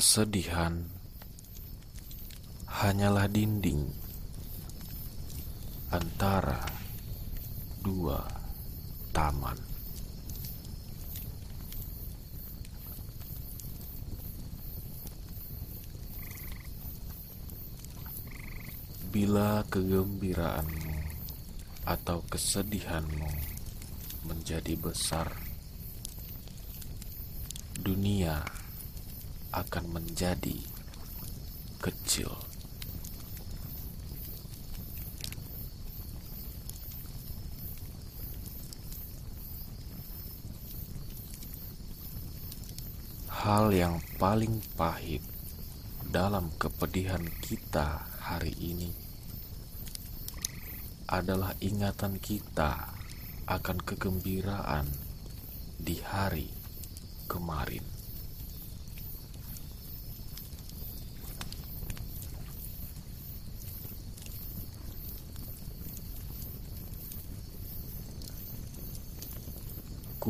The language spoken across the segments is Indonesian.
Kesedihan hanyalah dinding antara dua taman. Bila kegembiraanmu atau kesedihanmu menjadi besar, dunia akan menjadi kecil. Hal yang paling pahit dalam kepedihan kita hari ini adalah ingatan kita akan kegembiraan di hari kemarin.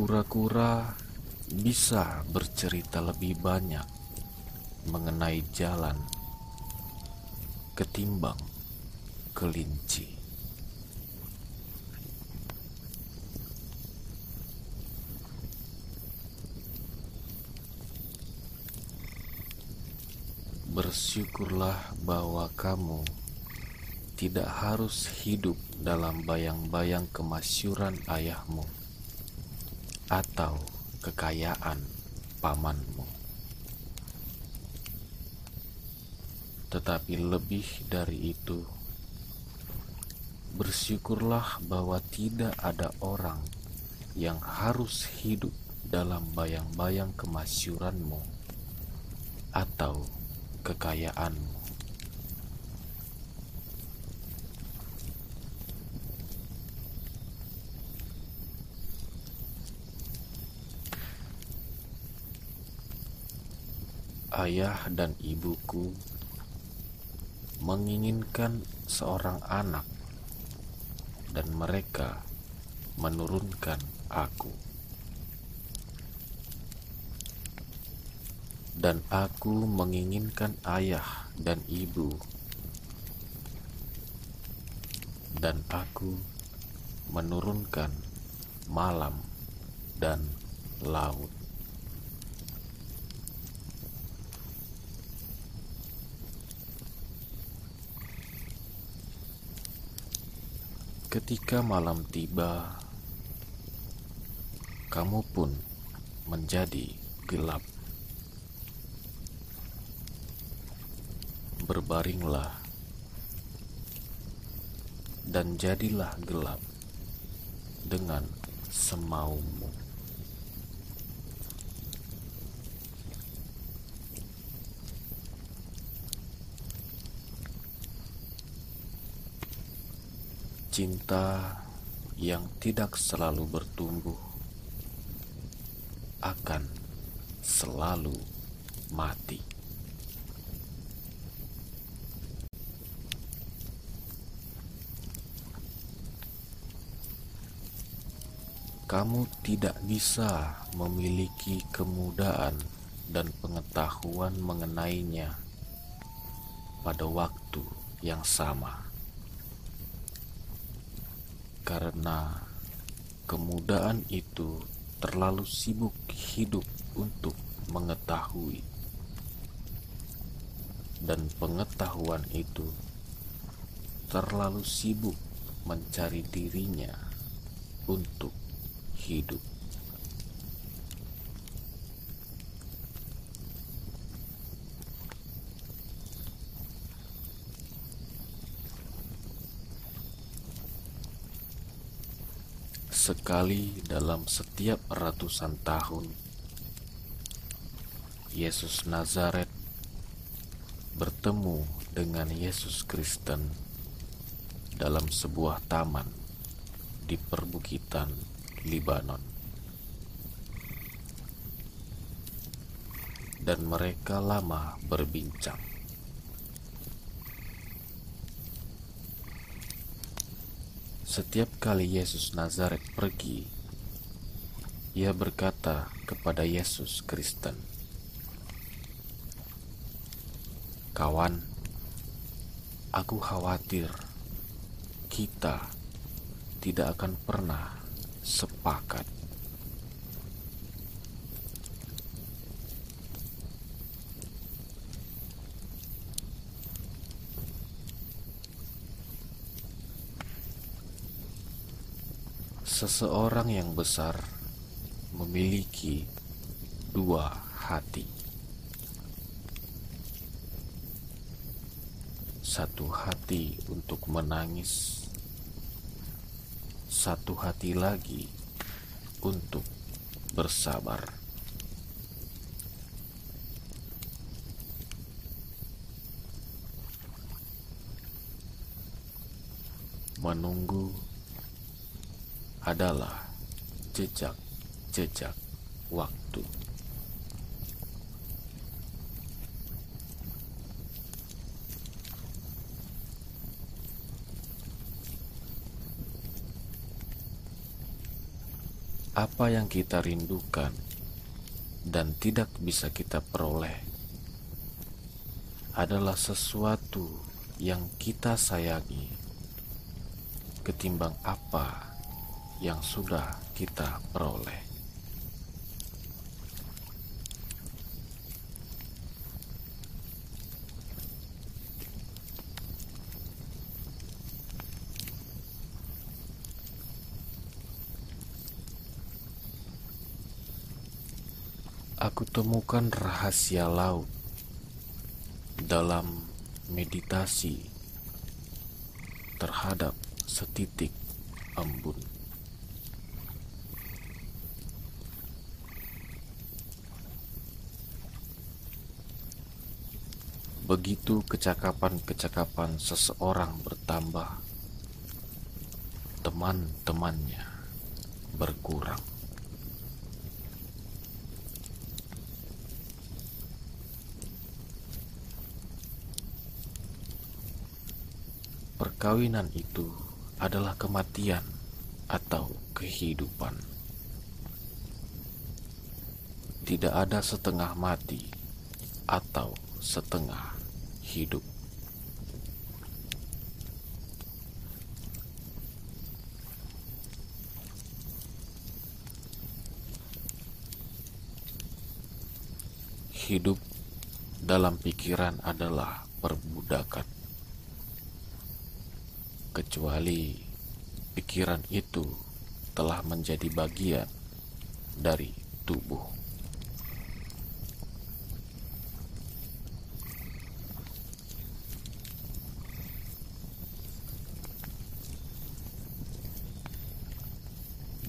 Kura-kura bisa bercerita lebih banyak mengenai jalan ketimbang kelinci. Bersyukurlah bahwa kamu tidak harus hidup dalam bayang-bayang kemasyuran ayahmu atau kekayaan pamanmu. Tetapi lebih dari itu, bersyukurlah bahwa tidak ada orang yang harus hidup dalam bayang-bayang kemasyuranmu atau kekayaanmu. Ayah dan ibuku menginginkan seorang anak, dan mereka menurunkan aku, dan aku menginginkan ayah dan ibu, dan aku menurunkan malam dan laut. Ketika malam tiba, kamu pun menjadi gelap. Berbaringlah dan jadilah gelap dengan semaumu. Cinta yang tidak selalu bertumbuh akan selalu mati. Kamu tidak bisa memiliki kemudahan dan pengetahuan mengenainya pada waktu yang sama karena kemudahan itu terlalu sibuk hidup untuk mengetahui, dan pengetahuan itu terlalu sibuk mencari dirinya untuk hidup. Sekali dalam setiap ratusan tahun, Yesus Nazaret bertemu dengan Yesus Kristen dalam sebuah taman di perbukitan Libanon. Dan mereka lama berbincang. Setiap kali Yesus Nazaret pergi, ia berkata kepada Yesus Kristen, Kawan, aku khawatir kita tidak akan pernah sepakat. Seseorang yang besar memiliki dua hati. Satu hati untuk menangis, satu hati lagi untuk bersabar. Menunggu adalah jejak-jejak waktu. Apa yang kita rindukan dan tidak bisa kita peroleh adalah sesuatu yang kita sayangi ketimbang apa yang sudah kita peroleh. Aku temukan rahasia laut dalam meditasi terhadap setitik embun. Begitu kecakapan-kecakapan seseorang bertambah, teman-temannya berkurang. Perkawinan itu adalah kematian atau kehidupan. Tidak ada setengah mati atau setengah hidup. Hidup dalam pikiran adalah perbudakan kecuali pikiran itu telah menjadi bagian dari tubuh.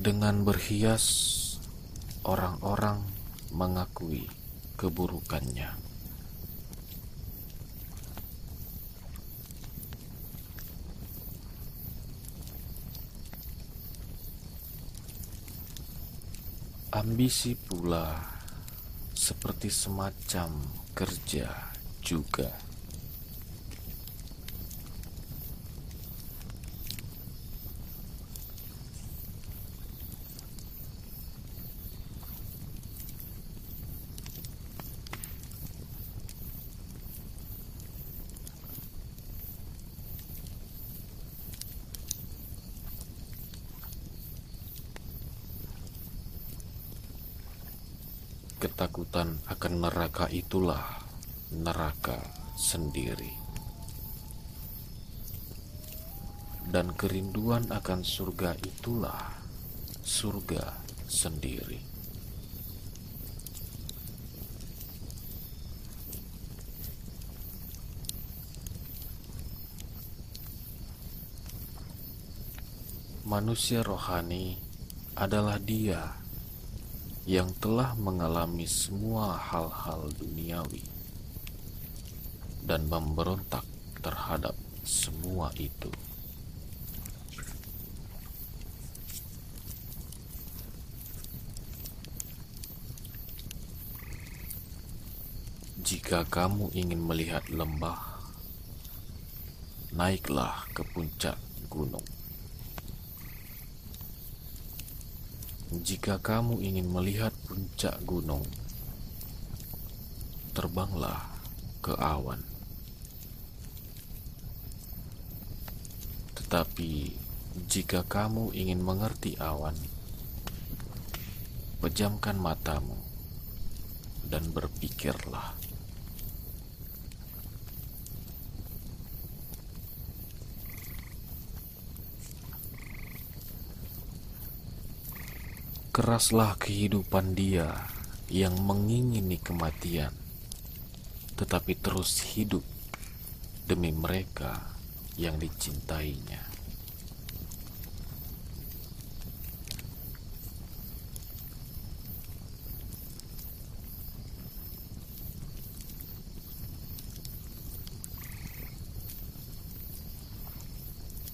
Dengan berhias, orang-orang mengakui keburukannya. Ambisi pula seperti semacam kerja juga. Ketakutan akan neraka itulah neraka sendiri. Dan kerinduan akan surga itulah surga sendiri. Manusia rohani adalah dia yang telah mengalami semua hal-hal duniawi dan memberontak terhadap semua itu. Jika kamu ingin melihat lembah, naiklah ke puncak gunung. Jika kamu ingin melihat puncak gunung, terbanglah ke awan. Tetapi jika kamu ingin mengerti awan, pejamkan matamu dan berpikirlah. Keraslah kehidupan dia yang mengingini kematian, tetapi terus hidup demi mereka yang dicintainya.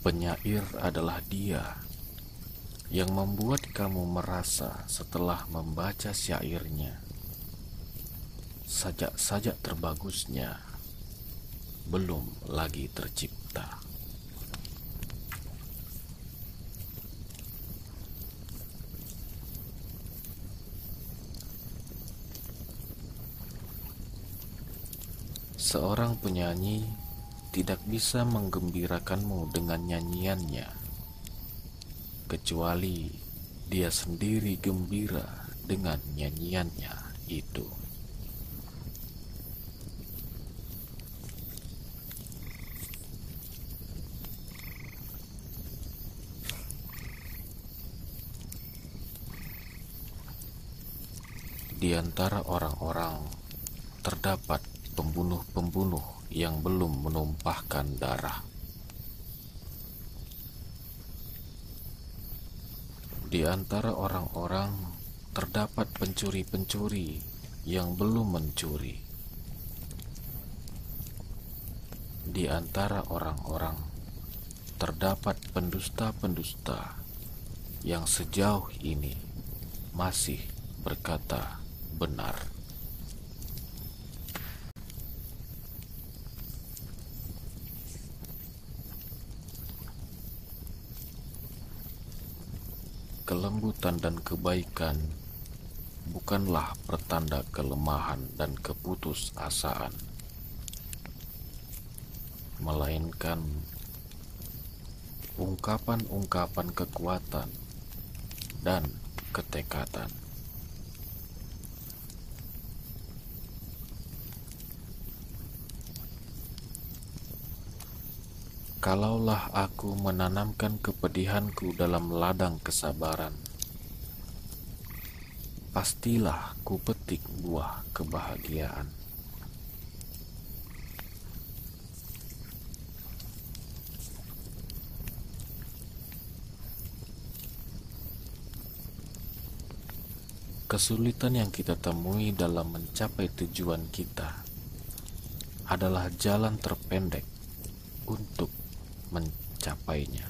Penyair adalah dia yang membuat kamu merasa setelah membaca syairnya sajak-sajak terbagusnya belum lagi tercipta. Seorang penyanyi tidak bisa menggembirakanmu dengan nyanyiannya kecuali dia sendiri gembira dengan nyanyiannya itu. Di antara orang-orang terdapat pembunuh-pembunuh yang belum menumpahkan darah. Di antara orang-orang terdapat pencuri-pencuri yang belum mencuri. Di antara orang-orang terdapat pendusta-pendusta yang sejauh ini masih berkata benar. Kelembutan dan kebaikan bukanlah pertanda kelemahan dan keputusasaan, melainkan ungkapan-ungkapan kekuatan dan ketekatan. Kalaulah aku menanamkan kepedihanku dalam ladang kesabaran, pastilah ku petik buah kebahagiaan. Kesulitan yang kita temui dalam mencapai tujuan kita adalah jalan terpendek untuk mencapainya.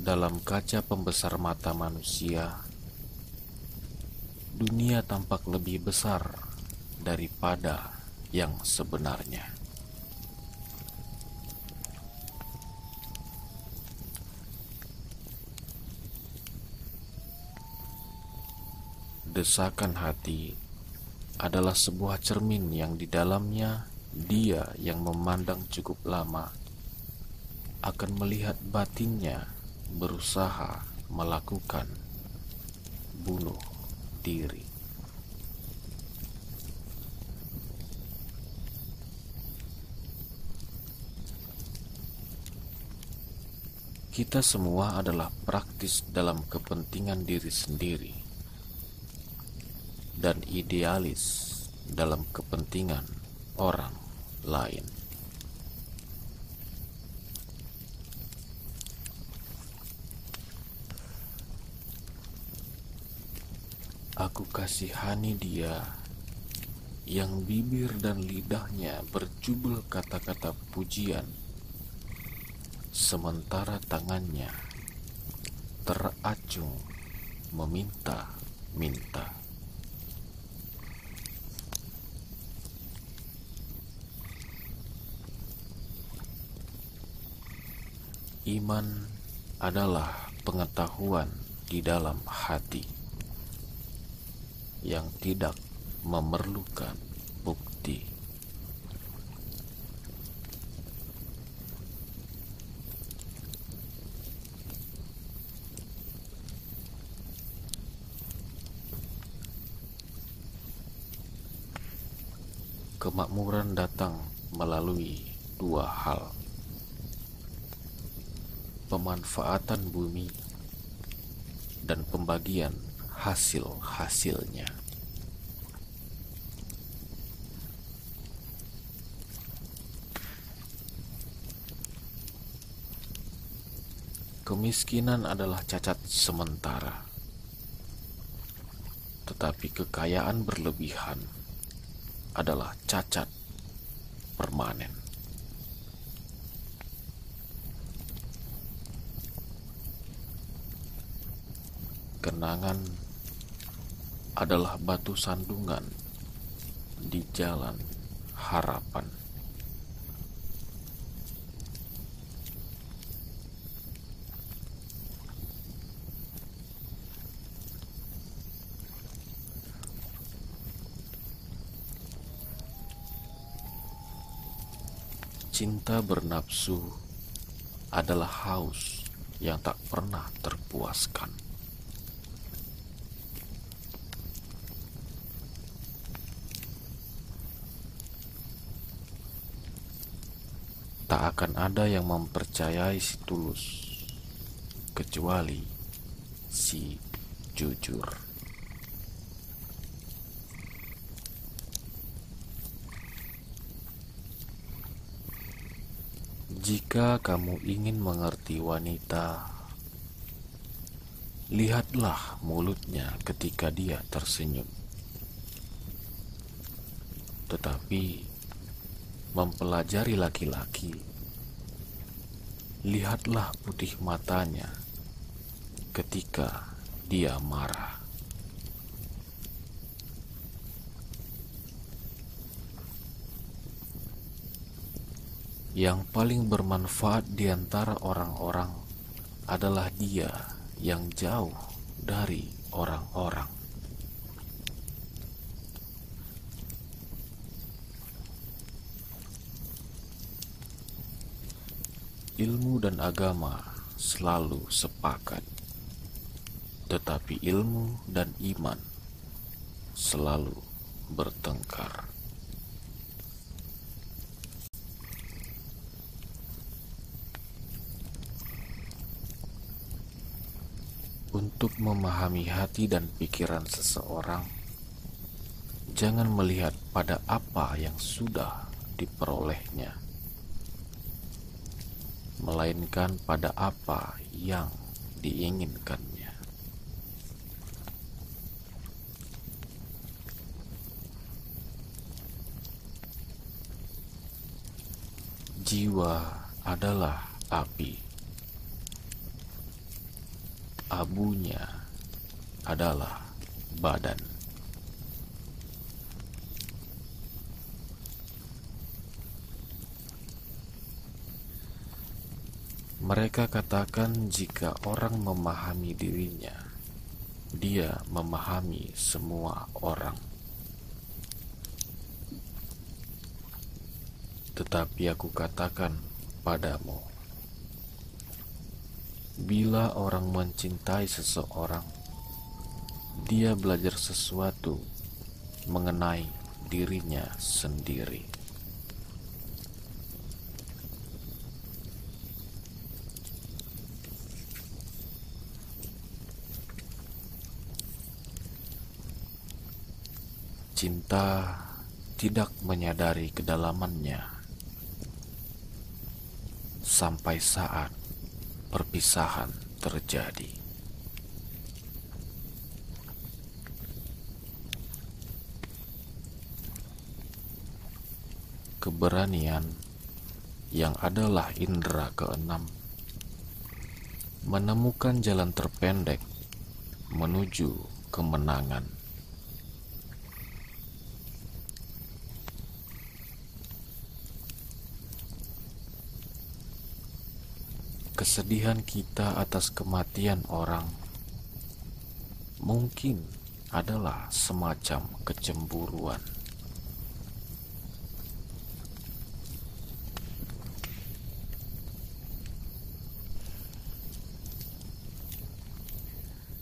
Dalam kaca pembesar mata manusia, dunia tampak lebih besar daripada yang sebenarnya. Desakan hati adalah sebuah cermin yang di dalamnya dia yang memandang cukup lama akan melihat batinnya berusaha melakukan bunuh diri. Kita semua adalah praktis dalam kepentingan diri sendiri dan idealis dalam kepentingan orang lain. Aku kasihani dia yang bibir dan lidahnya berjubel kata-kata pujian, sementara tangannya teracung meminta-minta. Iman adalah pengetahuan di dalam hati. yang tidak memerlukan bukti. Kemakmuran datang melalui dua hal: pemanfaatan bumi dan pembagian hasil-hasilnya. Kemiskinan adalah cacat sementara, tetapi kekayaan berlebihan adalah cacat permanen. Kenangan adalah batu sandungan di jalan harapan. Cinta bernafsu adalah haus yang tak pernah terpuaskan. Tak akan ada yang mempercayai si tulus kecuali si jujur. Jika kamu ingin mengerti wanita, lihatlah mulutnya ketika dia tersenyum. Tetapi mempelajari laki-laki, lihatlah putih matanya ketika dia marah. Yang paling bermanfaat di antara orang-orang adalah dia yang jauh dari orang-orang. Ilmu dan agama selalu sepakat, tetapi ilmu dan iman selalu bertengkar. Untuk memahami hati dan pikiran seseorang, jangan melihat pada apa yang sudah diperolehnya, melainkan pada apa yang diinginkannya. Jiwa adalah api abunya adalah badan. Mereka katakan jika orang memahami dirinya, dia memahami semua orang. Tetapi aku katakan padamu, Bila orang mencintai seseorang, dia belajar sesuatu mengenai dirinya sendiri. Cinta tidak menyadari kedalamannya sampai saat perpisahan terjadi. Keberanian yang adalah indera keenam menemukan jalan terpendek menuju kemenangan. Kesedihan kita atas kematian orang mungkin adalah semacam kecemburuan.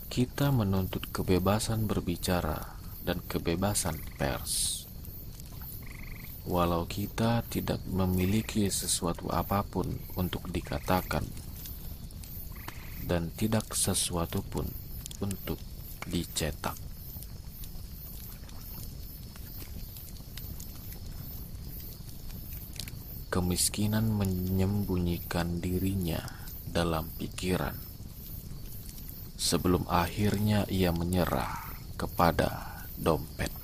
Kita menuntut kebebasan berbicara dan kebebasan pers. Walau kita tidak memiliki sesuatu apa pun untuk dikatakan, dan tidak sesuatu pun untuk dicetak. Kemiskinan menyembunyikan dirinya dalam pikiran sebelum akhirnya ia menyerah kepada dompet.